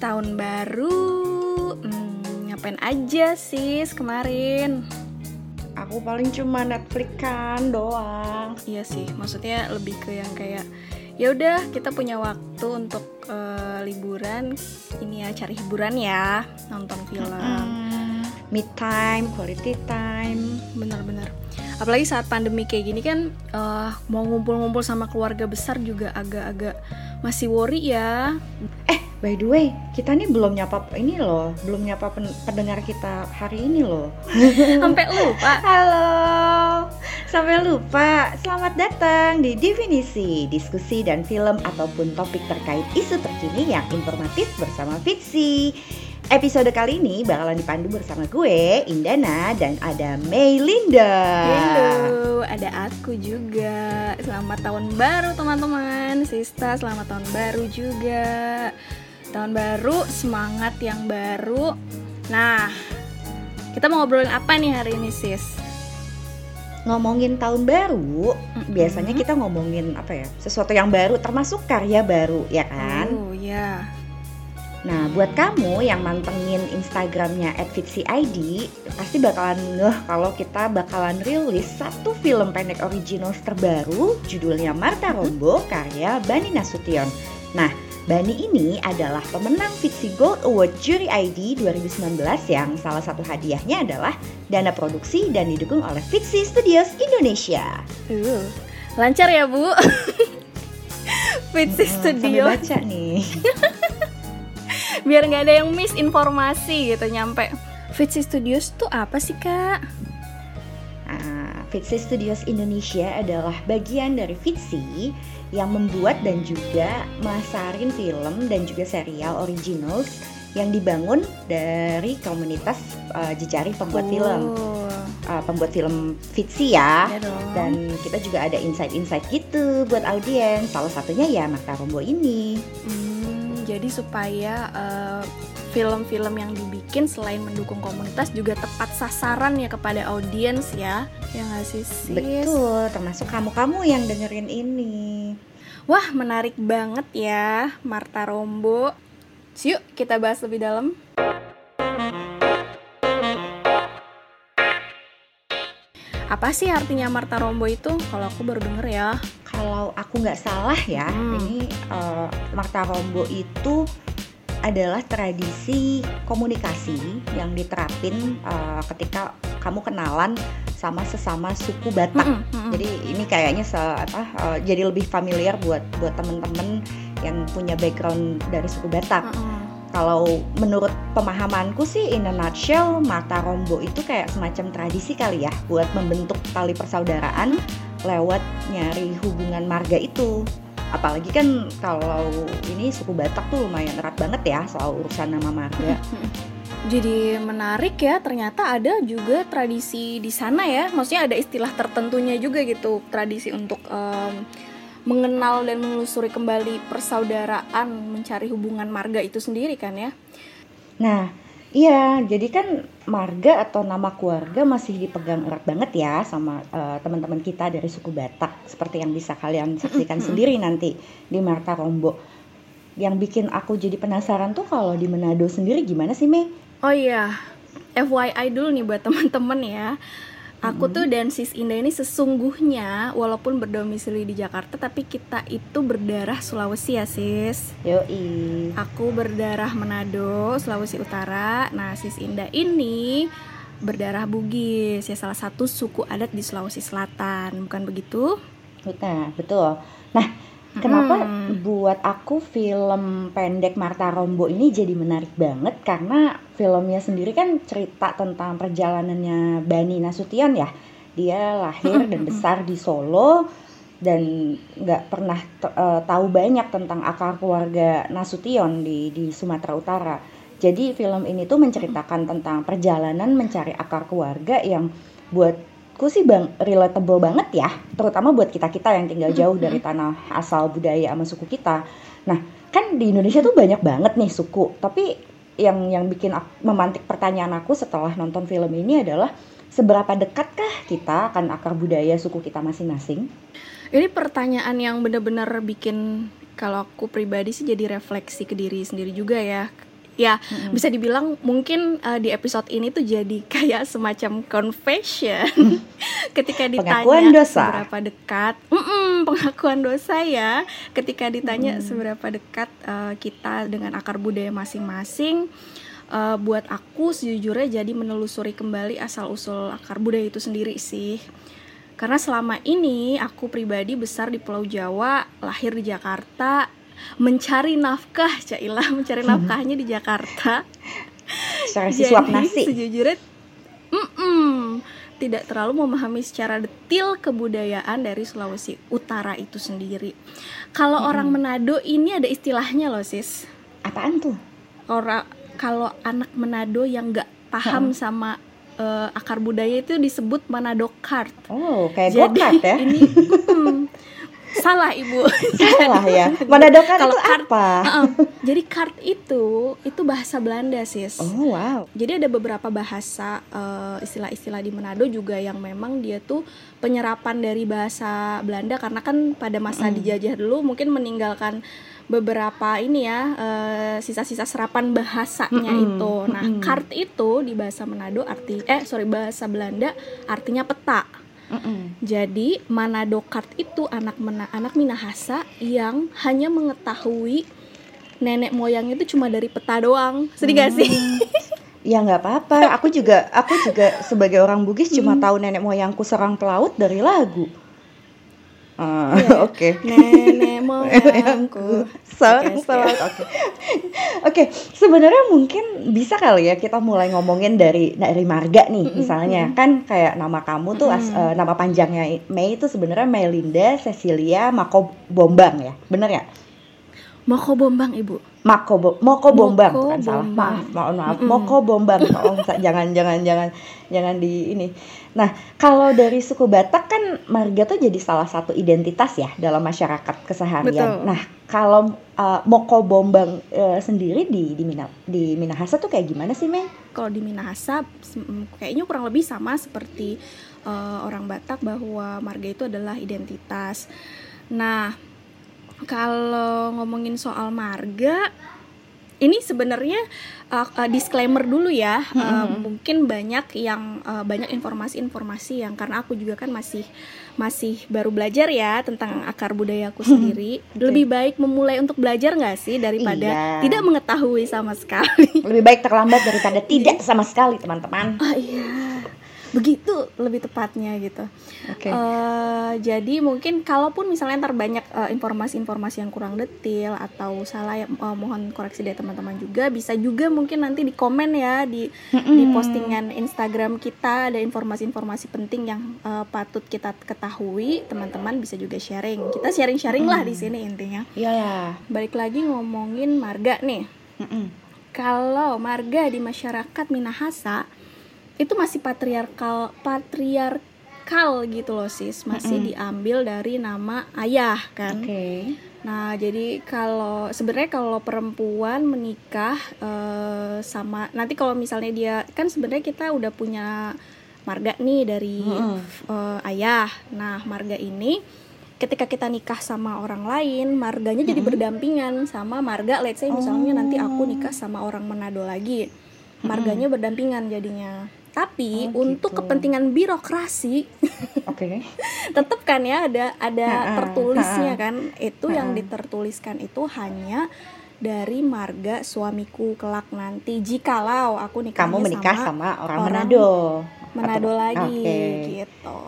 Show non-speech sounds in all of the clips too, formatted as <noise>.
tahun baru. Hmm, ngapain aja sis kemarin? Aku paling cuma Netflix kan doang. Iya sih, maksudnya lebih ke yang kayak ya udah kita punya waktu untuk uh, liburan ini ya cari hiburan ya nonton film. Hmm, me time, quality time. Bener-bener apalagi saat pandemi kayak gini kan uh, mau ngumpul-ngumpul sama keluarga besar juga agak-agak masih worry ya eh by the way kita nih belum nyapa ini loh belum nyapa pendengar kita hari ini loh <laughs> sampai lupa halo sampai lupa selamat datang di definisi diskusi dan film ataupun topik terkait isu terkini yang informatif bersama Fitsi Episode kali ini bakalan dipandu bersama gue, Indana, dan ada Meilinda. Halo, ada aku juga. Selamat tahun baru teman-teman. Sista, selamat tahun baru juga. Tahun baru, semangat yang baru. Nah, kita mau ngobrolin apa nih hari ini, sis? Ngomongin tahun baru, mm-hmm. biasanya kita ngomongin apa ya? Sesuatu yang baru, termasuk karya baru, ya kan? Oh, ya. Nah, buat kamu yang mantengin Instagramnya @fitsi_id, pasti bakalan ngeh kalau kita bakalan rilis satu film pendek original terbaru, judulnya Marta Rombo, karya Bani Nasution. Nah, Bani ini adalah pemenang Fitsi Gold Award Jury ID 2019 yang salah satu hadiahnya adalah dana produksi dan didukung oleh Fitsi Studios Indonesia. Uh, lancar ya, Bu? <laughs> Fitsi hmm, Studios. baca nih. <laughs> biar nggak ada yang miss informasi gitu nyampe Fitzy Studios tuh apa sih kak? Uh, Studios Indonesia adalah bagian dari Fitzy yang membuat dan juga masarin film dan juga serial originals yang dibangun dari komunitas uh, jejari pembuat oh. film. Uh, pembuat film Fitzy ya, ya dan kita juga ada insight-insight gitu buat audiens. Salah satunya ya Marta Rombo ini. Hmm jadi supaya uh, film-film yang dibikin selain mendukung komunitas juga tepat sasaran ya kepada audiens ya. Ya nggak sih sis? betul termasuk kamu-kamu yang dengerin ini. Wah menarik banget ya Marta Rombo. Yuk kita bahas lebih dalam apa sih artinya Marta Rombo itu kalau aku baru denger ya kalau aku nggak salah ya hmm. ini uh, Marta Rombo itu adalah tradisi komunikasi yang diterapin uh, ketika kamu kenalan sama sesama suku Batak. Mm -hmm. Jadi ini kayaknya se apa uh, jadi lebih familiar buat buat temen-temen yang punya background dari suku Batak. Mm -hmm. Kalau menurut pemahamanku sih in a nutshell Mata Rombo itu kayak semacam tradisi kali ya buat membentuk tali persaudaraan lewat nyari hubungan marga itu apalagi kan kalau ini suku Batak tuh lumayan erat banget ya soal urusan nama marga. <laughs> Jadi menarik ya, ternyata ada juga tradisi di sana ya. Maksudnya ada istilah tertentunya juga gitu, tradisi untuk um, mengenal dan menelusuri kembali persaudaraan, mencari hubungan marga itu sendiri kan ya. Nah, Iya, jadi kan marga atau nama keluarga masih dipegang erat banget ya sama uh, teman-teman kita dari suku Batak, seperti yang bisa kalian saksikan sendiri nanti di Marta Rombo. Yang bikin aku jadi penasaran tuh kalau di Manado sendiri gimana sih, Mei? Oh iya, FYI dulu nih buat teman-teman ya. Aku tuh dan Sis Indah ini sesungguhnya walaupun berdomisili di Jakarta tapi kita itu berdarah Sulawesi ya Sis. Yoi. Aku berdarah Manado, Sulawesi Utara. Nah, Sis Indah ini berdarah Bugis ya salah satu suku adat di Sulawesi Selatan, bukan begitu? Nah, betul. Nah, Kenapa hmm. buat aku film pendek Marta Rombo ini jadi menarik banget karena filmnya sendiri kan cerita tentang perjalanannya Bani Nasution ya. Dia lahir dan besar di Solo dan nggak pernah uh, tahu banyak tentang akar keluarga Nasution di di Sumatera Utara. Jadi film ini tuh menceritakan tentang perjalanan mencari akar keluarga yang buat menurutku sih bang relatable banget ya terutama buat kita kita yang tinggal jauh dari tanah asal budaya sama suku kita. Nah kan di Indonesia tuh banyak banget nih suku tapi yang yang bikin aku, memantik pertanyaan aku setelah nonton film ini adalah seberapa dekatkah kita akan akar budaya suku kita masing-masing? Ini pertanyaan yang benar-benar bikin kalau aku pribadi sih jadi refleksi ke diri sendiri juga ya ya mm-hmm. bisa dibilang mungkin uh, di episode ini tuh jadi <laughs> kayak semacam confession <laughs> ketika ditanya pengakuan dosa. seberapa dekat mm pengakuan dosa ya ketika ditanya mm. seberapa dekat uh, kita dengan akar budaya masing-masing uh, buat aku sejujurnya jadi menelusuri kembali asal usul akar budaya itu sendiri sih karena selama ini aku pribadi besar di Pulau Jawa, lahir di Jakarta, mencari nafkah, Cailah <laughs> mencari nafkahnya di Jakarta. Secara suap nasi. Sejujurnya, mm -mm, tidak terlalu memahami secara detil kebudayaan dari Sulawesi Utara itu sendiri. Kalau hmm. orang Manado ini ada istilahnya loh sis. Apaan tuh? Orang kalau anak Manado yang nggak paham hmm. sama uh, akar budaya itu disebut Manado Card. Oh, kayak Jadi, ya? Ini <laughs> hmm, salah ibu. Salah ya. <laughs> Manado Card itu card, apa? Uh, jadi card itu itu bahasa Belanda sis. Oh wow. Jadi ada beberapa bahasa uh, istilah-istilah di Manado juga yang memang dia tuh penyerapan dari bahasa Belanda karena kan pada masa mm. dijajah dulu mungkin meninggalkan beberapa ini ya uh, sisa-sisa serapan bahasanya mm -hmm. itu. Nah, mm -hmm. kart itu di bahasa Manado arti eh sorry bahasa Belanda artinya peta. Mm -hmm. Jadi Manado kart itu anak mena, anak Minahasa yang hanya mengetahui nenek moyang itu cuma dari peta doang. Sedih mm. gak sih? <laughs> Ya nggak apa-apa. Aku juga aku juga sebagai orang Bugis cuma tahu nenek moyangku serang pelaut dari lagu. Uh, <laughs> Oke. Okay. Nenek <laughs> moyangku. Oke. Oke, sebenarnya mungkin bisa kali ya kita mulai ngomongin dari dari marga nih, misalnya. Kan kayak nama kamu tuh as, uh, nama panjangnya Mei itu sebenarnya Melinda Cecilia Mako Bombang ya. Bener ya? Moko Bombang, Ibu. Mako Bo Moko Bombang Moko kan salah. Maaf, mohon maaf. Mm -mm. Moko Bombang. Tolong jangan jangan jangan jangan di ini. Nah, kalau dari suku Batak kan marga tuh jadi salah satu identitas ya dalam masyarakat keseharian. Betul. Nah, kalau uh, Moko Bombang uh, sendiri di di Mina, di Minahasa tuh kayak gimana sih, Meng? Kalau di Minahasa kayaknya kurang lebih sama seperti uh, orang Batak bahwa marga itu adalah identitas. Nah, kalau ngomongin soal marga ini sebenarnya uh, uh, disclaimer dulu ya. Mm-hmm. uh, mungkin banyak yang uh, banyak informasi-informasi yang karena aku juga kan masih masih baru belajar ya tentang akar budayaku sendiri. Okay. lebih baik memulai untuk belajar nggak sih daripada iya. tidak mengetahui sama sekali? Lebih baik terlambat daripada <laughs> tidak sama sekali teman-teman. Oh iya begitu lebih tepatnya gitu. Okay. Uh, eh, jadi mungkin kalaupun misalnya ntar banyak uh, informasi-informasi yang kurang detail atau salah ya uh, mohon koreksi dari teman-teman juga bisa juga mungkin nanti di komen ya di mm-hmm. di postingan Instagram kita ada informasi-informasi penting yang uh, patut kita ketahui teman-teman bisa juga sharing kita sharing-sharing mm. lah di sini intinya. Iya. Yeah. Balik lagi ngomongin marga nih. Mm-mm. Kalau marga di masyarakat Minahasa itu masih patriarkal patriarkal gitu loh sis masih mm -hmm. diambil dari nama ayah kan okay. nah jadi kalau sebenarnya kalau perempuan menikah uh, sama nanti kalau misalnya dia kan sebenarnya kita udah punya marga nih dari mm -hmm. uh, ayah nah marga ini ketika kita nikah sama orang lain, marganya jadi berdampingan sama marga. Let's say misalnya oh. nanti aku nikah sama orang Manado lagi, marganya berdampingan jadinya. Tapi oh, untuk gitu. kepentingan birokrasi, <laughs> okay. tetap kan ya ada ada ha, tertulisnya ha, kan. Itu ha. yang ditertuliskan itu hanya dari marga suamiku kelak nanti jikalau aku nikah kamu menikah sama, sama orang, orang Manado Manado lagi okay. gitu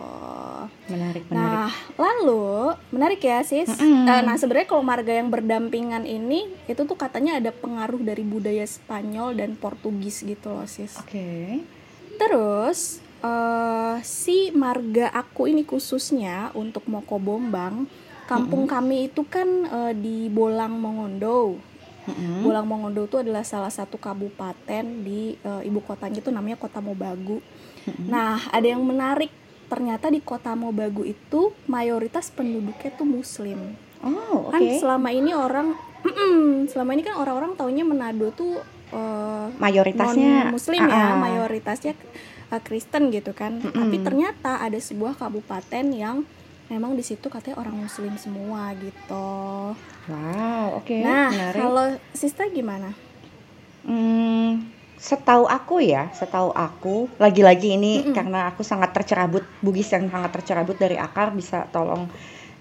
menarik menarik nah lalu menarik ya sis mm -hmm. uh, nah sebenarnya kalau marga yang berdampingan ini itu tuh katanya ada pengaruh dari budaya Spanyol dan Portugis gitu loh sis oke okay Terus uh, si marga aku ini khususnya untuk Moko Bombang, kampung mm -hmm. kami itu kan uh, di Bolang Mongondo. Mm -hmm. Bolang Mongondo itu adalah salah satu kabupaten di uh, ibu kotanya itu namanya Kota Mobagu. Mm -hmm. Nah, ada yang menarik ternyata di Kota Mobagu itu mayoritas penduduknya tuh muslim. Oh, okay. Kan selama ini orang <clears throat> selama ini kan orang-orang taunya Manado tuh uh, mayoritasnya muslim uh, ya mayoritasnya uh, Kristen gitu kan mm -hmm. tapi ternyata ada sebuah kabupaten yang memang di situ katanya orang muslim semua gitu wow oke okay. nah kalau Sista gimana Hmm, setahu aku ya, setahu aku, lagi-lagi ini mm -mm. karena aku sangat tercerabut, Bugis yang sangat tercerabut dari akar bisa tolong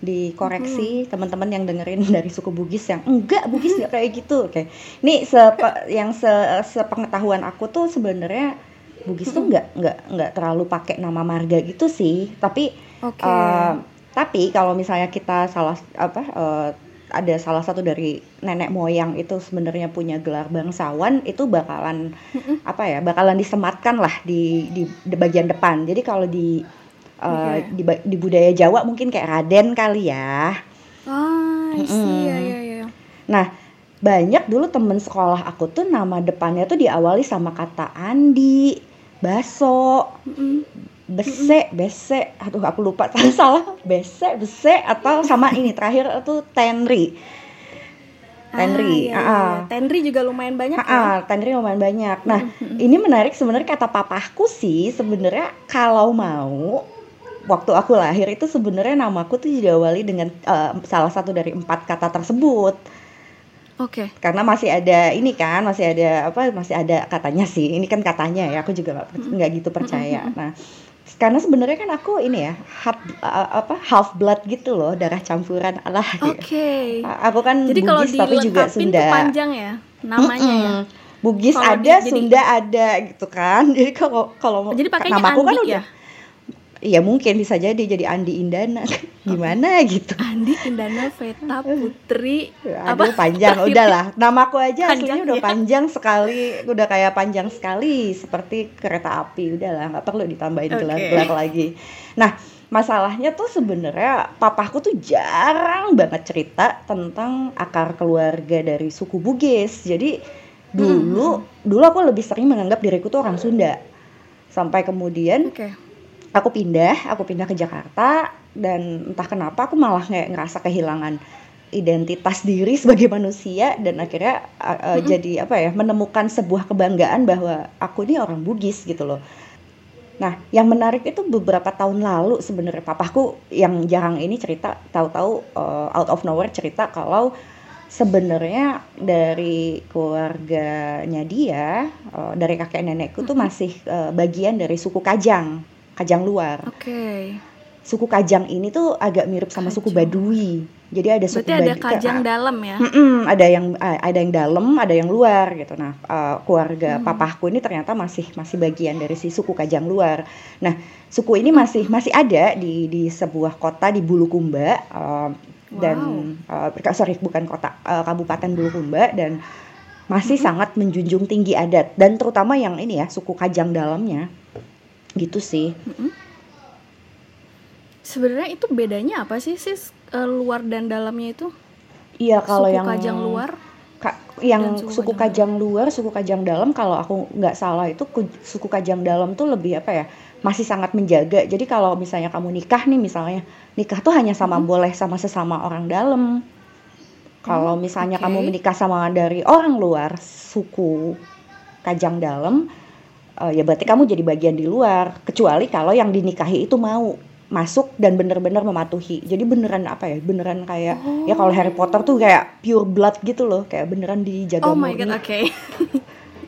dikoreksi teman-teman yang dengerin <laughs> dari suku Bugis yang enggak Bugis nggak kayak gitu. Oke. Nih sepe, yang se, sepengetahuan aku tuh sebenarnya Bugis tuh nggak nggak nggak terlalu pakai nama marga gitu sih. Tapi okay. uh, eh, tapi kalau misalnya kita salah apa uh, ada salah satu dari nenek moyang itu sebenarnya punya gelar bangsawan itu bakalan apa ya bakalan disematkan lah di, di di bagian depan jadi kalau di uh, okay. di, di budaya Jawa mungkin kayak Raden kali ya. Oh iya iya iya. Nah banyak dulu temen sekolah aku tuh nama depannya tuh diawali sama kata Andi baso mm -mm bese bese. Aduh aku lupa. <laughs> Salah salah bese bese atau sama ini terakhir itu tenri. Tenri, ah, iya, iya. Uh, Tenri juga lumayan banyak uh, ya. Tenri lumayan banyak. Nah, ini menarik sebenarnya kata papahku sih sebenarnya kalau mau waktu aku lahir itu sebenarnya namaku tuh diawali dengan uh, salah satu dari empat kata tersebut. Oke. Okay. Karena masih ada ini kan, masih ada apa? Masih ada katanya sih. Ini kan katanya ya. Aku juga nggak gitu percaya. Nah, karena sebenarnya kan aku ini ya half uh, apa half blood gitu loh darah campuran Allah Oke. Okay. Aku kan Jadi Bugis tapi juga Sunda. panjang ya namanya mm -mm. ya. Bugis kalo ada, di, Sunda jadi, ada gitu kan. <laughs> Jadi kalau kalau Jadi namaku kan udah ya? Iya mungkin bisa jadi jadi Andi Indana <laughs> gimana gitu. Andi Indana Veta <laughs> Putri Aduh apa? panjang udahlah namaku aja aslinya udah ya? panjang sekali udah kayak panjang sekali seperti kereta api udahlah nggak perlu ditambahin gelar-gelar lagi. Nah masalahnya tuh sebenarnya papaku tuh jarang banget cerita tentang akar keluarga dari suku Bugis. Jadi dulu hmm. dulu aku lebih sering menganggap diriku tuh orang Sunda sampai kemudian okay aku pindah aku pindah ke Jakarta dan entah kenapa aku malah kayak ngerasa kehilangan identitas diri sebagai manusia dan akhirnya uh, mm -hmm. jadi apa ya menemukan sebuah kebanggaan bahwa aku ini orang Bugis gitu loh. Nah, yang menarik itu beberapa tahun lalu sebenarnya papaku yang jarang ini cerita tahu-tahu uh, out of nowhere cerita kalau sebenarnya dari keluarganya dia uh, dari kakek nenekku tuh masih uh, bagian dari suku Kajang Kajang luar. Oke. Okay. Suku Kajang ini tuh agak mirip sama Kajang. suku Baduy. Jadi ada suku Berarti ada Kajang dalam ya? Mm -mm, ada yang ada yang dalam, ada yang luar gitu. Nah, uh, keluarga hmm. papahku ini ternyata masih masih bagian dari si suku Kajang luar. Nah, suku ini masih masih ada di di sebuah kota di Bulukumba uh, dan wow. uh, sorry bukan kota uh, kabupaten Bulukumba dan masih hmm. sangat menjunjung tinggi adat dan terutama yang ini ya suku Kajang dalamnya gitu sih. Sebenarnya itu bedanya apa sih sis? Uh, luar dan dalamnya itu? Iya kalau suku yang kajang luar ka, yang suku, suku kajang, kajang luar suku kajang dalam kalau aku nggak salah itu suku kajang dalam tuh lebih apa ya masih sangat menjaga. Jadi kalau misalnya kamu nikah nih misalnya nikah tuh hanya sama hmm. boleh sama sesama orang dalam. Kalau hmm, misalnya okay. kamu menikah sama dari orang luar suku kajang dalam uh, ya berarti kamu jadi bagian di luar kecuali kalau yang dinikahi itu mau masuk dan bener-bener mematuhi. Jadi beneran apa ya beneran kayak oh. ya kalau Harry Potter tuh kayak pure blood gitu loh kayak beneran dijaga oh my god oke. Okay. <laughs>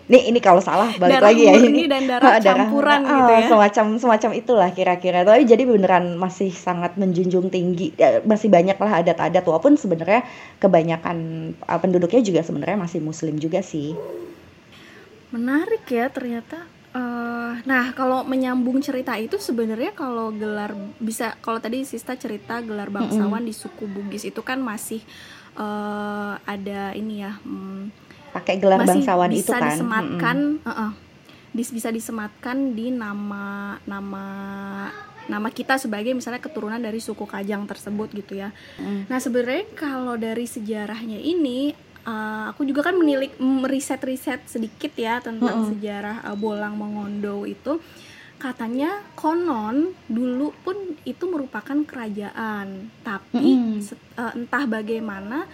nih ini kalau salah balik darah lagi ya ini. dan darah, <laughs> darah campuran uh, gitu ya. Semacam semacam itulah kira-kira. Tapi jadi beneran masih sangat menjunjung tinggi ya, masih banyak lah adat-adat walaupun sebenarnya kebanyakan uh, penduduknya juga sebenarnya masih muslim juga sih. Menarik ya ternyata Uh, nah kalau menyambung cerita itu sebenarnya kalau gelar bisa kalau tadi Sista cerita gelar bangsawan mm -hmm. di suku Bugis itu kan masih uh, ada ini ya um, pakai gelar masih bangsawan itu kan bisa disematkan mm -hmm. uh -uh, dis bisa disematkan di nama nama nama kita sebagai misalnya keturunan dari suku Kajang tersebut gitu ya. Mm. Nah sebenarnya kalau dari sejarahnya ini uh, aku juga kan menilik meriset-riset sedikit ya tentang mm -hmm. sejarah uh, Bolang Mongondo itu katanya konon dulu pun itu merupakan kerajaan tapi mm -hmm. uh, entah bagaimana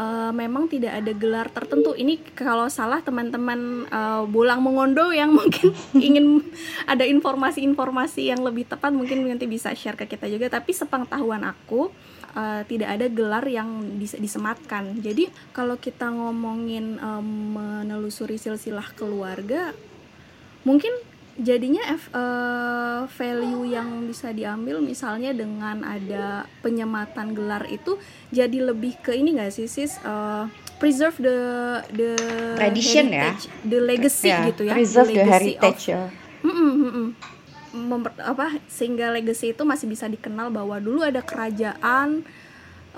uh, memang tidak ada gelar tertentu ini kalau salah teman-teman uh, Bolang Mongondo yang <laughs> mungkin ingin ada informasi-informasi yang lebih tepat mungkin nanti bisa share ke kita juga tapi sepengetahuan aku uh, tidak ada gelar yang bisa disematkan. Jadi kalau kita ngomongin um, menelusuri silsilah keluarga, mungkin jadinya F, uh, value yang bisa diambil misalnya dengan ada penyematan gelar itu jadi lebih ke ini gak sih sis uh, preserve the the tradition ya the legacy yeah, gitu ya preserve the, the heritage of, ya. Mm -mm, mm -mm. Memper, apa sehingga legacy itu masih bisa dikenal bahwa dulu ada kerajaan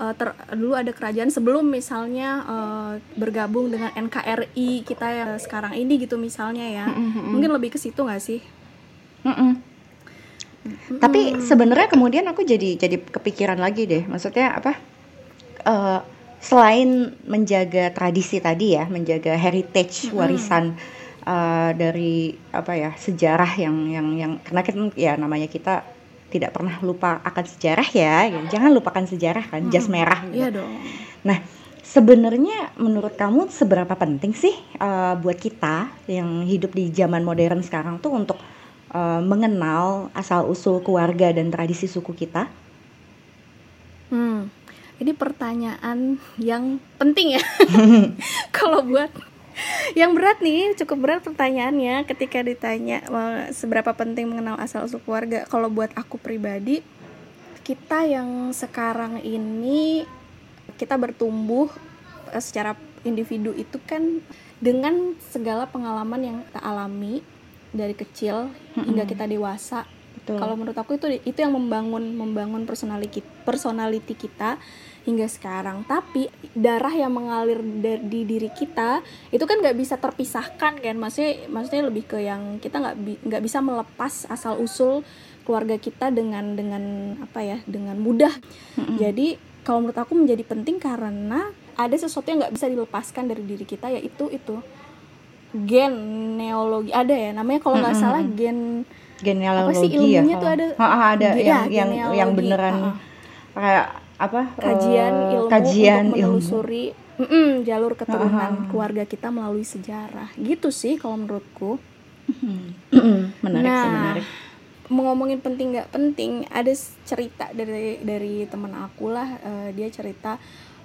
uh, ter, dulu ada kerajaan sebelum misalnya uh, bergabung dengan NKRI kita yang sekarang ini gitu misalnya ya mm -hmm. mungkin lebih ke situ nggak sih mm -mm. Mm. Tapi sebenarnya kemudian aku jadi jadi kepikiran lagi deh, maksudnya apa? Uh, selain menjaga tradisi tadi ya, menjaga heritage warisan uh, dari apa ya sejarah yang yang yang karena kan ya namanya kita tidak pernah lupa akan sejarah ya, ya jangan lupakan sejarah kan, jas hmm, merah gitu. Iya dong. Nah, sebenarnya menurut kamu seberapa penting sih uh, buat kita yang hidup di zaman modern sekarang tuh untuk uh, mengenal asal usul keluarga dan tradisi suku kita? Hmm, ini pertanyaan yang penting ya. <laughs> Kalau buat <laughs> yang berat nih cukup berat pertanyaannya ketika ditanya seberapa penting mengenal asal usul keluarga? Kalau buat aku pribadi kita yang sekarang ini kita bertumbuh eh, secara individu itu kan dengan segala pengalaman yang kita alami dari kecil hingga kita dewasa kalau menurut aku itu itu yang membangun membangun personality personality kita hingga sekarang tapi darah yang mengalir di diri kita itu kan nggak bisa terpisahkan kan maksudnya maksudnya lebih ke yang kita nggak nggak bisa melepas asal usul keluarga kita dengan dengan apa ya dengan mudah mm-hmm. jadi kalau menurut aku menjadi penting karena ada sesuatu yang nggak bisa dilepaskan dari diri kita yaitu itu gen neologi ada ya namanya kalau nggak mm-hmm. salah gen genealogi apa sih ilmunya ya, tuh ada ha, ha, ada yang ya, yang yang beneran ha. kayak apa kajian uh, ilmu kajian untuk menelusuri ilmu. Mm jalur keturunan uh -huh. keluarga kita melalui sejarah gitu sih kalau menurutku menarik nah, sih menarik ngomongin penting nggak penting ada cerita dari dari teman aku lah uh, dia cerita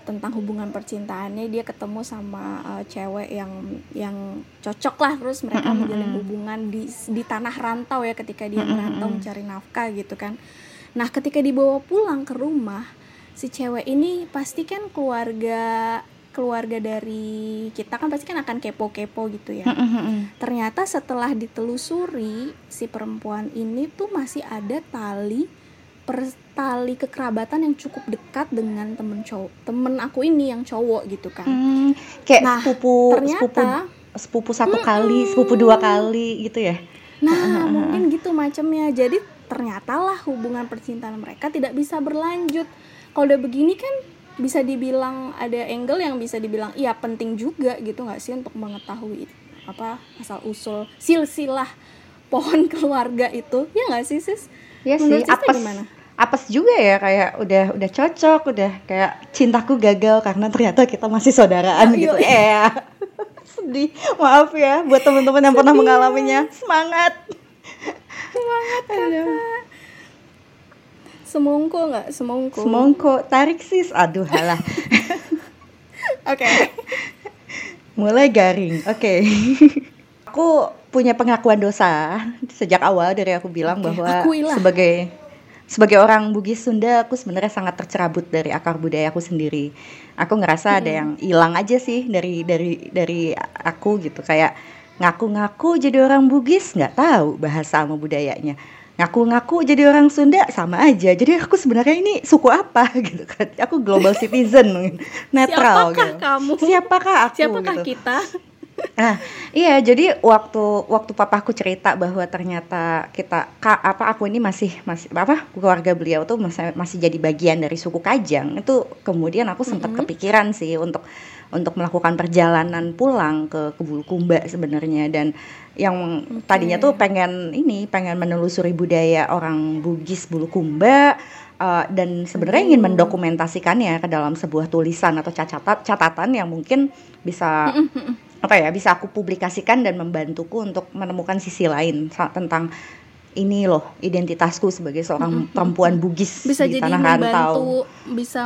tentang hubungan percintaannya dia ketemu sama uh, cewek yang yang cocok lah terus mereka menjalin hubungan di di tanah rantau ya ketika dia merantau mencari nafkah gitu kan. Nah ketika dibawa pulang ke rumah si cewek ini pasti kan keluarga keluarga dari kita kan pasti kan akan kepo-kepo gitu ya. Ternyata setelah ditelusuri si perempuan ini tuh masih ada tali per, tali kekerabatan yang cukup dekat dengan temen cowok temen aku ini yang cowok gitu kan. Hmm, kayak nah, sepupu ternyata sepupu, sepupu satu mm, kali, sepupu dua kali gitu ya. Nah, mungkin gitu macamnya. Jadi ternyata lah hubungan percintaan mereka tidak bisa berlanjut kalau udah begini kan bisa dibilang ada angle yang bisa dibilang iya penting juga gitu nggak sih untuk mengetahui apa asal usul silsilah pohon <laughs> keluarga itu ya nggak sih sis? Iya sih. Apes gimana? Apes juga ya kayak udah udah cocok udah kayak cintaku gagal karena ternyata kita masih saudaraan oh, gitu. Eh <laughs> sedih. Maaf ya buat teman-teman yang pernah mengalaminya. Semangat. Semangat kakak. Semongko nggak? Semongko. Semongko. Tarik sis. Aduh halah. <laughs> Oke. Okay. mulai garing. Oke. Okay. <laughs> aku punya pengakuan dosa. Sejak awal dari aku bilang okay. bahwa Akuilah. sebagai sebagai orang Bugis Sunda aku sebenarnya sangat tercerabut dari akar budaya aku sendiri aku ngerasa hmm. ada yang hilang aja sih dari dari dari aku gitu kayak ngaku-ngaku jadi orang Bugis nggak tahu bahasa sama budayanya ngaku-ngaku jadi orang Sunda sama aja. Jadi aku sebenarnya ini suku apa <laughs> gitu kan. Aku global citizen <laughs> netral Siapakah gitu. kamu? Siapakah aku Siapakah gitu. kita? Nah, iya jadi waktu waktu papaku cerita bahwa ternyata kita ka, apa aku ini masih masih apa keluarga beliau tuh masih masih jadi bagian dari suku Kajang. Itu kemudian aku sempat mm -hmm. kepikiran sih untuk untuk melakukan perjalanan pulang ke ke Bulukumba sebenarnya dan yang okay. tadinya tuh pengen ini pengen menelusuri budaya orang Bugis Bulukumba uh, dan sebenarnya ingin mendokumentasikannya ke dalam sebuah tulisan atau catatan catatan yang mungkin bisa apa ya bisa aku publikasikan dan membantuku untuk menemukan sisi lain tentang ini loh identitasku sebagai seorang Mm-mm. perempuan Bugis bisa di jadi tanah membantu rantau. bisa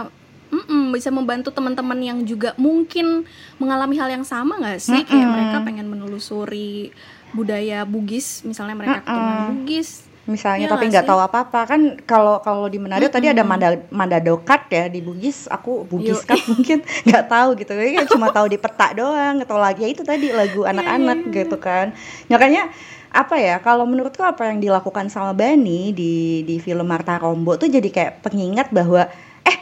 mm-mm, bisa membantu teman-teman yang juga mungkin mengalami hal yang sama nggak sih kayak Mm-mm. mereka pengen menelusuri budaya Bugis misalnya mereka keturunan Mm-mm. Bugis misalnya Iya tapi nggak tahu apa-apa. Kan kalau kalau di Manado tadi ada. Manda Mandadokat ya di Bugis aku Bugis kan <laughs> mungkin nggak tahu gitu. Ya cuma tahu di peta doang atau lagi ya itu tadi lagu anak-anak iya. gitu kan. Makanya apa ya kalau menurutku apa yang dilakukan sama Bani di di film Marta Rombo tuh jadi kayak pengingat bahwa eh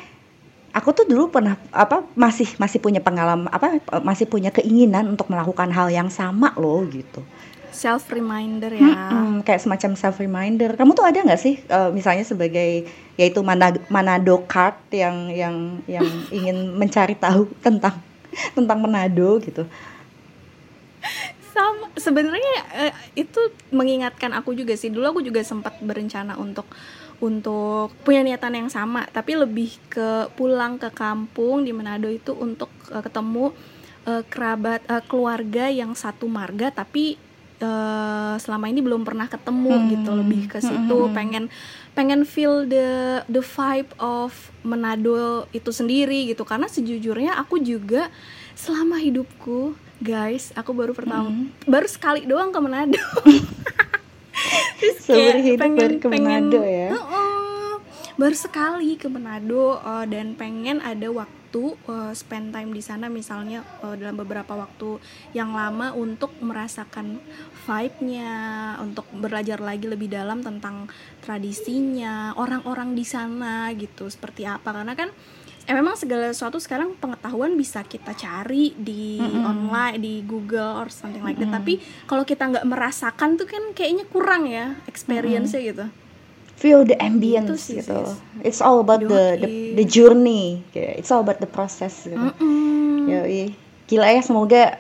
aku tuh dulu pernah apa masih masih punya pengalaman apa masih punya keinginan untuk melakukan hal yang sama loh gitu self reminder ya Mm-mm, kayak semacam self reminder. Kamu tuh ada nggak sih eh, misalnya sebagai yaitu mana Manado card yang yang yang <laughs> ingin mencari tahu tentang tentang Manado gitu. sama sebenarnya eh, itu mengingatkan aku juga sih dulu aku juga sempat berencana untuk untuk punya niatan yang sama tapi lebih ke pulang ke kampung di Manado itu untuk eh, ketemu eh, kerabat eh, keluarga yang satu marga tapi eh, selama ini belum pernah ketemu Hmm, gitu lebih ke situ hmm, hmm. pengen pengen feel the the vibe of Manado itu sendiri gitu karena sejujurnya aku juga selama hidupku guys aku baru pertama Mm. baru sekali doang ke Manado <laughs> Terus Seumur kayak hidup baru ke Manado ya? Heeh. baru sekali ke Manado eh, dan pengen ada waktu eh, spend time di sana misalnya eh, dalam beberapa waktu yang lama untuk merasakan vibe-nya untuk belajar lagi lebih dalam tentang tradisinya orang-orang di sana gitu seperti apa karena kan eh, memang segala sesuatu sekarang pengetahuan bisa kita cari di Mm-mm. online di Google or something like that Mm-mm. tapi kalau kita nggak merasakan tuh kan kayaknya kurang ya experience-nya gitu Feel the ambience sih, gitu. sis. It's all about the, the Yoi. the journey. It's all about the process gitu. Mm-mm. Yoi. Gila ya semoga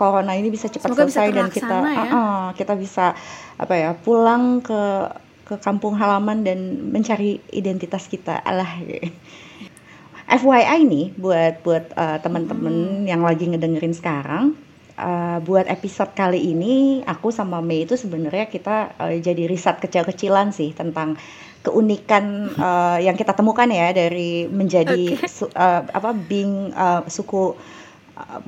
corona ini bisa cepat Semoga bisa selesai dan kita ya. uh-uh, kita bisa apa ya pulang ke ke kampung halaman dan mencari identitas kita alah FYI nih buat buat uh, teman-teman yang lagi ngedengerin sekarang uh, buat episode kali ini aku sama Mei itu sebenarnya kita uh, jadi riset kecil-kecilan sih tentang keunikan uh, yang kita temukan ya dari menjadi Oke. su- uh, apa being uh, suku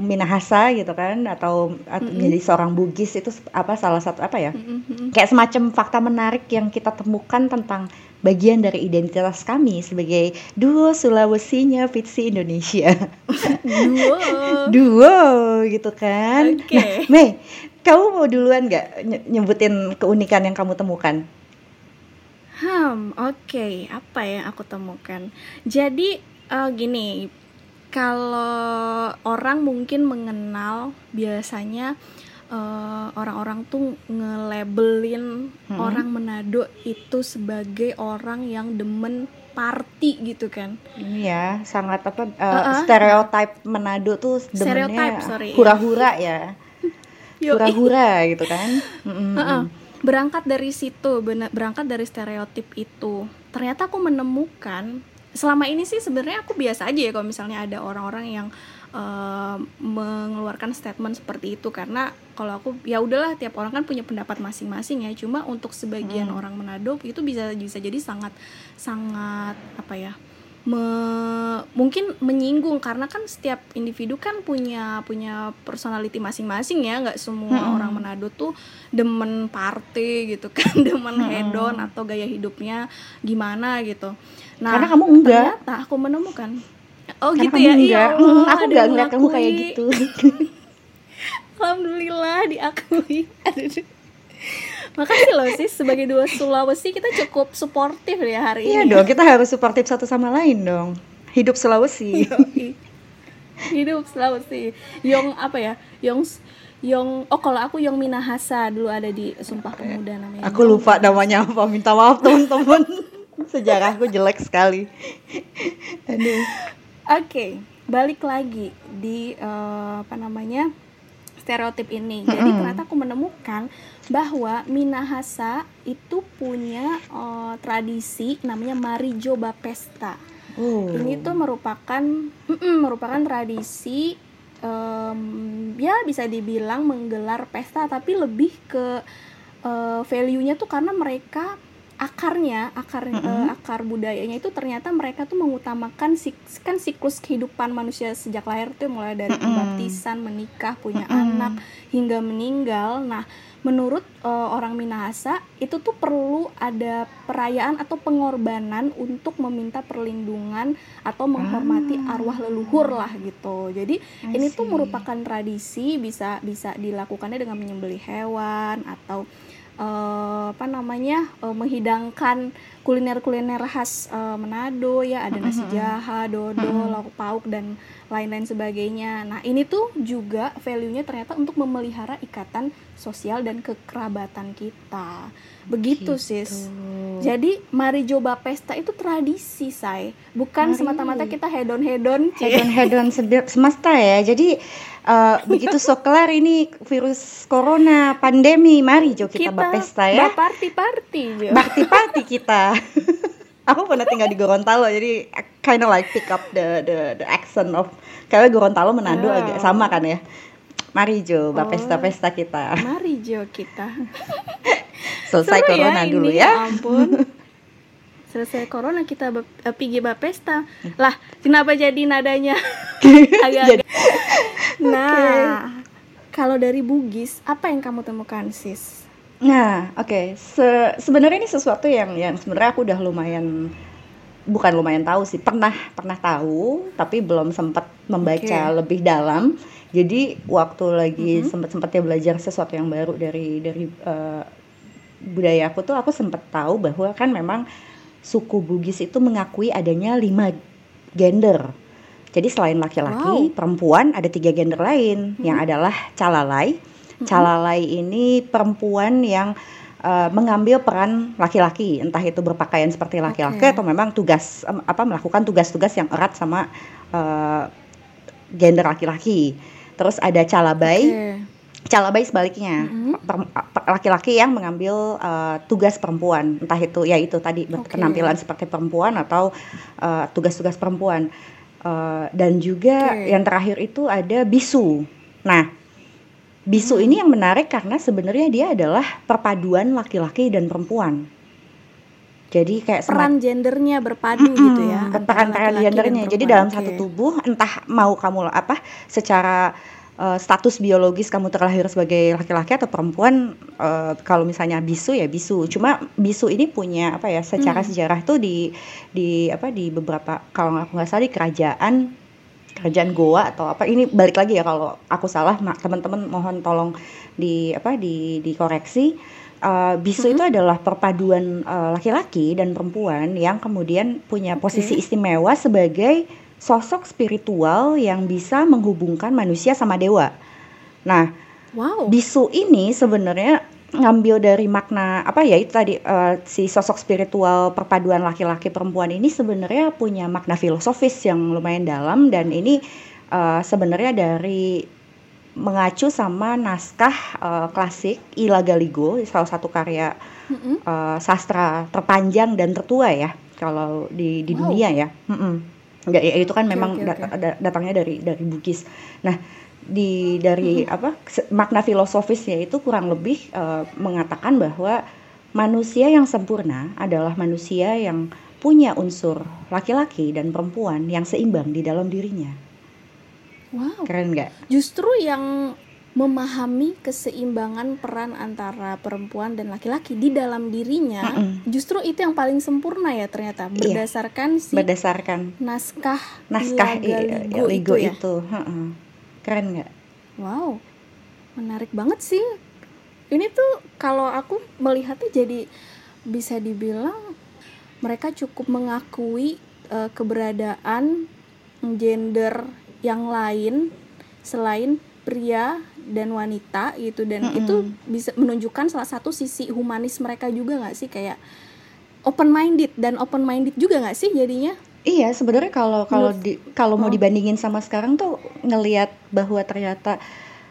Minahasa gitu kan atau, Mm-mm. menjadi seorang Bugis itu apa salah satu apa ya Mm-mm. kayak semacam fakta menarik yang kita temukan tentang bagian dari identitas kami sebagai duo Sulawesinya Fitsi Indonesia Duo. <laughs> duo gitu kan Oke. nah Mei kamu mau duluan nggak nye- nyebutin keunikan yang kamu temukan Hmm, oke. Apa yang aku temukan? Jadi eh, gini, kalau orang mungkin mengenal biasanya eh, orang-orang tuh nge-labelin Hmm. orang Manado itu sebagai orang yang demen party gitu kan. ini ya sangat apa uh, Uh-uh. stereotip Manado tuh demennya iya. hura-hura ya <laughs> hura-hura gitu kan Mm-mm. Heeh. berangkat dari situ berangkat dari stereotip itu ternyata aku menemukan selama ini sih sebenarnya aku biasa aja ya kalau misalnya ada orang-orang yang eh, mengeluarkan statement seperti itu karena kalau aku ya udahlah tiap orang kan punya pendapat masing-masing ya cuma untuk sebagian Hmm. orang Manado itu bisa bisa jadi sangat sangat apa ya me- mungkin menyinggung karena kan setiap individu kan punya punya personality masing-masing ya nggak semua Mm-mm. orang Manado tuh demen party gitu kan <laughs> demen Mm-mm. hedon atau gaya hidupnya gimana gitu nah karena kamu enggak ternyata aku menemukan oh Karena gitu ya? Enggak. iya Allah, aku nggak yang ngeliat kamu kayak gitu. <laughs> Alhamdulillah diakui. Aduh. makasih loh sis sebagai dua Sulawesi kita cukup suportif ya hari iya ini. dong kita harus suportif satu sama lain dong. Hidup Sulawesi. <laughs> Yoi. hidup Sulawesi. Yong apa ya? Yong Yong oh kalau aku Yong Minahasa dulu ada di Sumpah Pemuda namanya. Aku lupa namanya apa minta maaf teman-teman. <laughs> Sejarahku jelek sekali. Aduh Oke, balik lagi di eh, apa namanya stereotip ini. Jadi Mm-mm. ternyata aku menemukan bahwa Minahasa itu punya eh, tradisi namanya Marijo Bapesta. oh Ini tuh merupakan mm-mm, merupakan tradisi em, ya bisa dibilang menggelar pesta tapi lebih ke uh, value-nya tuh karena mereka akarnya akar mm -hmm. uh, akar budayanya itu ternyata mereka tuh mengutamakan sik kan siklus kehidupan manusia sejak lahir tuh mulai dari mm -hmm. kebaptisan menikah punya mm -hmm. anak hingga meninggal nah menurut uh, orang Minahasa itu tuh perlu ada perayaan atau pengorbanan untuk meminta perlindungan atau menghormati ah. arwah leluhur lah gitu. Jadi ini tuh merupakan tradisi bisa bisa dilakukannya dengan menyembelih hewan atau uh, apa namanya uh, menghidangkan kuliner-kuliner khas uh, Manado ya. Ada nasi jaha, dodo, lauk pauk dan lain-lain sebagainya. Nah, ini tuh juga value-nya ternyata untuk memelihara ikatan sosial dan kekerabatan kita. Begitu, gitu. sis. Jadi, mari coba pesta itu tradisi, say. Bukan semata-mata kita hedon-hedon. <laughs> Hedon-hedon semesta ya. Jadi, uh, begitu so kelar ini virus corona pandemi, mari Jo kita, kita berpesta ya. Party-party, Party-party kita. <laughs> aku pernah tinggal di Gorontalo jadi kind of like pick up the the the accent of kayak Gorontalo Manado oh. agak sama kan ya? Mari Jo oh. pesta-pesta kita. Mari Jo kita. <laughs> Selesai Seru ya corona ya, dulu ini, ya. <laughs> ampun. Selesai corona kita uh, pergi pesta. Lah kenapa jadi nadanya? <laughs> Agak-agak. Nah okay. kalau dari Bugis apa yang kamu temukan sis Nah, oke. Okay. Se sebenarnya ini sesuatu yang yang sebenarnya aku udah lumayan bukan lumayan tahu sih, pernah pernah tahu, tapi belum sempat membaca okay. lebih dalam. Jadi waktu lagi mm -hmm. sempat-sempatnya belajar sesuatu yang baru dari dari uh, budaya aku tuh aku sempat tahu bahwa kan memang suku Bugis itu mengakui adanya lima gender. Jadi selain laki-laki, wow. perempuan ada tiga gender lain mm -hmm. yang adalah calalai, Calalai ini perempuan yang uh, mengambil peran laki-laki, entah itu berpakaian seperti laki-laki okay. atau memang tugas um, apa melakukan tugas-tugas yang erat sama uh, gender laki-laki. Terus ada calabai. Okay. Calabai sebaliknya, mm-hmm. laki-laki yang mengambil uh, tugas perempuan, entah itu ya itu tadi okay. penampilan seperti perempuan atau uh, tugas-tugas perempuan. Uh, dan juga okay. yang terakhir itu ada bisu. Nah, Bisu ini yang menarik karena sebenarnya dia adalah perpaduan laki-laki dan perempuan. Jadi kayak peran gendernya berpadu mm -hmm, gitu ya. Peran-peran gendernya. Jadi dalam okay. satu tubuh entah mau kamu apa secara uh, status biologis kamu terlahir sebagai laki-laki atau perempuan uh, kalau misalnya bisu ya bisu. Cuma bisu ini punya apa ya secara hmm. sejarah itu di di apa di beberapa kalau aku nggak salah di kerajaan kerajaan Goa atau apa ini balik lagi ya kalau aku salah teman-teman mohon tolong di apa di dikoreksi uh, bisu mm-hmm. itu adalah perpaduan uh, laki-laki dan perempuan yang kemudian punya posisi okay. istimewa sebagai sosok spiritual yang bisa menghubungkan manusia sama dewa. Nah, wow. bisu ini sebenarnya ngambil dari makna apa ya itu tadi uh, si sosok spiritual perpaduan laki-laki perempuan ini sebenarnya punya makna filosofis yang lumayan dalam dan ini uh, sebenarnya dari mengacu sama naskah uh, klasik Ila Galigo salah satu karya mm-hmm. uh, sastra terpanjang dan tertua ya kalau di di wow. dunia ya. Mm-mm. Ya, itu kan okay, memang okay, okay. datangnya dari dari Bugis. Nah di dari hmm. apa makna filosofisnya itu kurang lebih uh, mengatakan bahwa manusia yang sempurna adalah manusia yang punya unsur laki-laki dan perempuan yang seimbang di dalam dirinya. Wow. Keren nggak? Justru yang memahami keseimbangan peran antara perempuan dan laki-laki di dalam dirinya, mm -mm. justru itu yang paling sempurna ya ternyata iya. berdasarkan iya, si berdasarkan naskah naskah Ligo, itu, ya? itu. Keren nggak? Wow, menarik banget sih. Ini tuh kalau aku melihatnya jadi bisa dibilang mereka cukup mengakui uh, keberadaan gender yang lain selain pria dan wanita gitu dan mm -hmm. itu bisa menunjukkan salah satu sisi humanis mereka juga nggak sih kayak open minded dan open minded juga nggak sih jadinya Iya, sebenarnya kalau kalau di kalau mau oh. dibandingin sama sekarang tuh ngelihat bahwa ternyata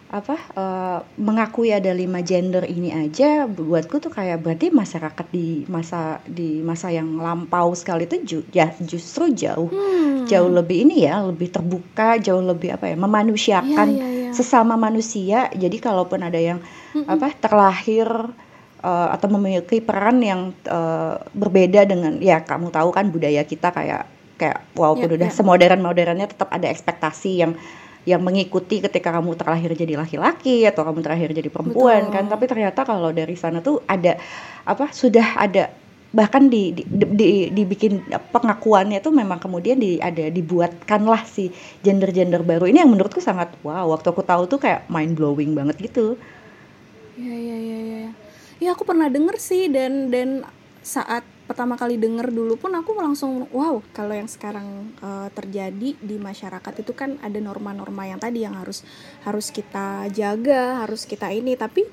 apa uh, mengakui ada lima gender ini aja buatku tuh kayak berarti masyarakat di masa di masa yang lampau sekali itu ju, ya justru jauh hmm. jauh lebih ini ya lebih terbuka jauh lebih apa ya memanusiakan ya, ya, ya. sesama manusia jadi kalaupun ada yang hmm. apa terlahir uh, atau memiliki peran yang uh, berbeda dengan ya kamu tahu kan budaya kita kayak kayak walaupun yeah, udah yeah. semodern modernnya tetap ada ekspektasi yang yang mengikuti ketika kamu terlahir jadi laki-laki atau kamu terlahir jadi perempuan Betul. kan tapi ternyata kalau dari sana tuh ada apa sudah ada bahkan di, di, di, di dibikin pengakuannya tuh memang kemudian di, ada dibuatkanlah si gender-gender baru ini yang menurutku sangat wow waktu aku tahu tuh kayak mind blowing banget gitu. Ya ya ya ya. Ya aku pernah denger sih dan dan saat pertama kali denger dulu pun aku langsung wow kalau yang sekarang uh, terjadi di masyarakat itu kan ada norma-norma yang tadi yang harus harus kita jaga harus kita ini. Tapi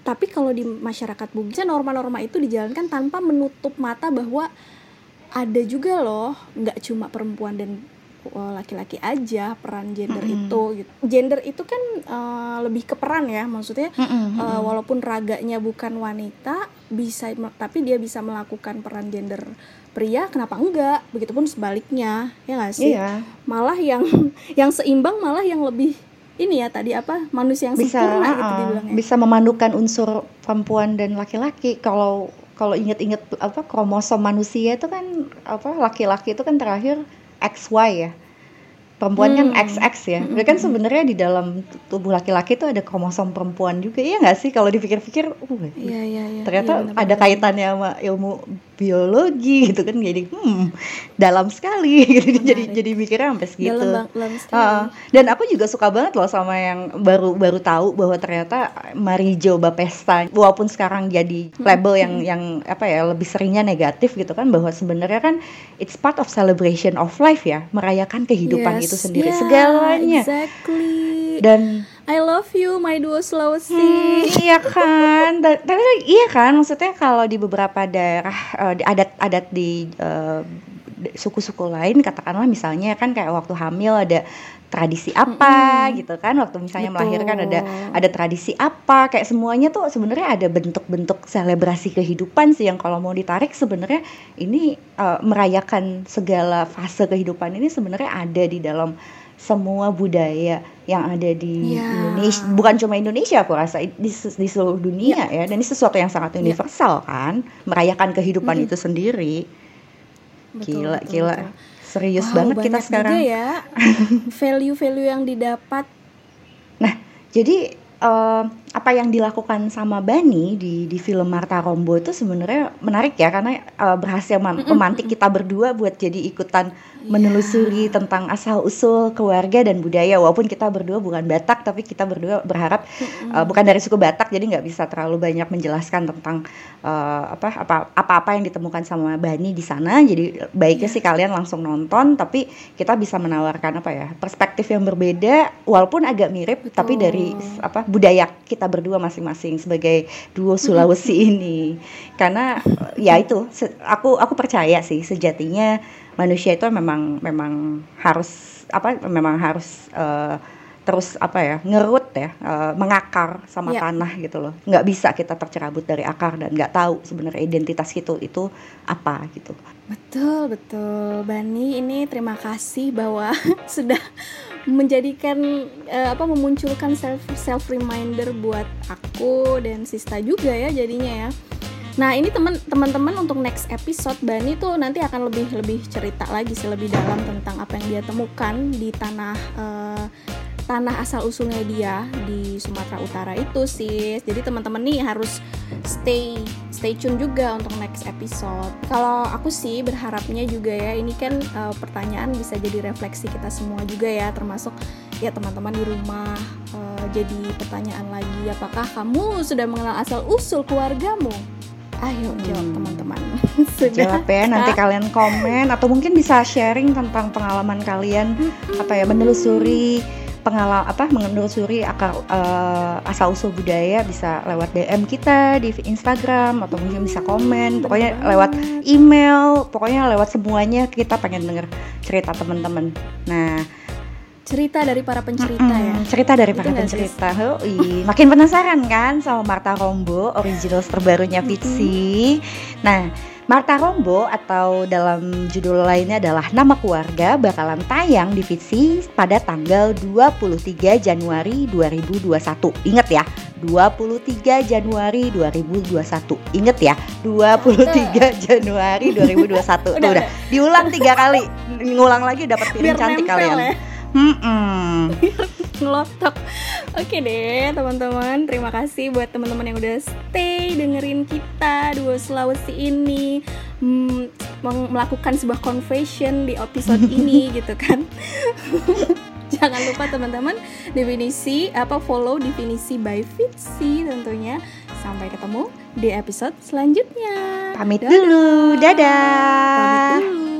tapi kalau di masyarakat Bugis norma-norma itu dijalankan tanpa menutup mata bahwa ada juga loh nggak cuma perempuan dan laki-laki aja peran gender mm -hmm. itu gitu. Gender itu kan uh, lebih ke peran ya, maksudnya mm -hmm. uh, walaupun raganya bukan wanita bisa tapi dia bisa melakukan peran gender pria, kenapa enggak? Begitupun sebaliknya, ya nggak sih? Iya. Malah yang <laughs> yang seimbang malah yang lebih ini ya tadi apa manusia yang bisa, sempurna uh, gitu dibilangnya. Bisa memanukan unsur perempuan dan laki-laki. Kalau kalau inget-inget apa kromosom manusia itu kan apa laki-laki itu kan terakhir XY ya perempuan hmm. kan XX ya. Hmm. Kan sebenarnya di dalam tubuh laki-laki itu ada kromosom perempuan juga. Iya nggak sih kalau dipikir-pikir? Uh, iya, iya, iya. Ternyata bener -bener. ada kaitannya sama ilmu biologi gitu kan jadi hmm dalam sekali <laughs> gitu jadi jadi mikirnya sampai segitu dalam, dalam Uh, dan aku juga suka banget loh sama yang baru baru tahu bahwa ternyata Marijo Bapesta walaupun sekarang jadi hmm. label yang hmm. yang apa ya lebih seringnya negatif gitu kan bahwa sebenarnya kan it's part of celebration of life ya merayakan kehidupan yes, itu sendiri yeah, segalanya exactly. dan I love you my duo Sulawesi. Hmm, iya kan, tapi iya kan maksudnya kalau di beberapa daerah uh, adat-adat di uh, suku-suku lain katakanlah misalnya kan kayak waktu hamil ada tradisi apa hmm. gitu kan waktu misalnya Betul. melahirkan ada ada tradisi apa kayak semuanya tuh sebenarnya ada bentuk-bentuk selebrasi kehidupan sih yang kalau mau ditarik sebenarnya ini uh, merayakan segala fase kehidupan ini sebenarnya ada di dalam semua budaya yang ada di yeah. Indonesia bukan cuma Indonesia aku rasa di, di seluruh dunia yeah. ya dan ini sesuatu yang sangat ya. universal yeah. kan merayakan kehidupan mm. itu sendiri betul, gila betul, gila betul. serius wow, banget kita sekarang ya <laughs> value-value yang didapat nah jadi uh, apa yang dilakukan sama Bani di di film Marta Rombo itu sebenarnya menarik ya karena uh, berhasil memantik kita berdua buat jadi ikutan menelusuri yeah. tentang asal usul keluarga dan budaya walaupun kita berdua bukan Batak tapi kita berdua berharap mm-hmm. uh, bukan dari suku Batak jadi nggak bisa terlalu banyak menjelaskan tentang uh, apa apa apa apa yang ditemukan sama Bani di sana jadi baiknya yeah. sih kalian langsung nonton tapi kita bisa menawarkan apa ya perspektif yang berbeda walaupun agak mirip Betul. tapi dari apa budaya kita berdua masing-masing sebagai duo Sulawesi <laughs> ini. Karena ya itu aku aku percaya sih sejatinya manusia itu memang memang harus apa memang harus uh, terus apa ya ngerut ya uh, mengakar sama ya. tanah gitu loh. Nggak bisa kita tercerabut dari akar dan nggak tahu sebenarnya identitas itu itu apa gitu. Betul betul. Bani ini terima kasih bahwa <laughs> sudah menjadikan uh, apa memunculkan self self reminder buat aku dan Sista juga ya jadinya ya. Nah ini teman teman untuk next episode Bani tuh nanti akan lebih lebih cerita lagi sih lebih dalam tentang apa yang dia temukan di tanah uh, tanah asal usulnya dia di Sumatera Utara itu sih. Jadi teman-teman nih harus stay stay tune juga untuk next episode. Kalau aku sih berharapnya juga ya ini kan uh, pertanyaan bisa jadi refleksi kita semua juga ya termasuk ya teman-teman di rumah uh, jadi pertanyaan lagi apakah kamu sudah mengenal asal usul keluargamu? Ayo jawab hmm. teman-teman. <laughs> jawab ya nanti kalian komen atau mungkin bisa sharing tentang pengalaman kalian hmm. apa ya menelusuri pengalaman apa menelusuri akar uh, asal usul budaya bisa lewat DM kita di Instagram atau mungkin bisa komen. Pokoknya lewat email pokoknya lewat semuanya kita pengen denger cerita teman-teman. Nah cerita dari para pencerita ya. Mm-mm, cerita dari para pencerita. <laughs> Hoi. Makin penasaran kan sama Marta Rombo, originals terbarunya Fitsi. Nah, Marta Rombo atau dalam judul lainnya adalah Nama Keluarga bakalan tayang di Fitsi pada tanggal 23 Januari 2021. Ingat ya, 23 Januari 2021. Ingat ya, 23 Januari 2021. <laughs> Tuh, Udah, udah, diulang tiga kali. Ngulang lagi dapat piring Biar cantik kalian. ya. Mm-mm. ngelotok. Oke deh teman-teman, terima kasih buat teman-teman yang udah stay dengerin kita dua Sulawesi ini hmm, meng- melakukan sebuah confession di episode <laughs> ini gitu kan. <laughs> Jangan lupa teman-teman definisi apa follow definisi by Fitsi tentunya. Sampai ketemu di episode selanjutnya. Pamit Dadah. dulu. Dadah. Pamit dulu.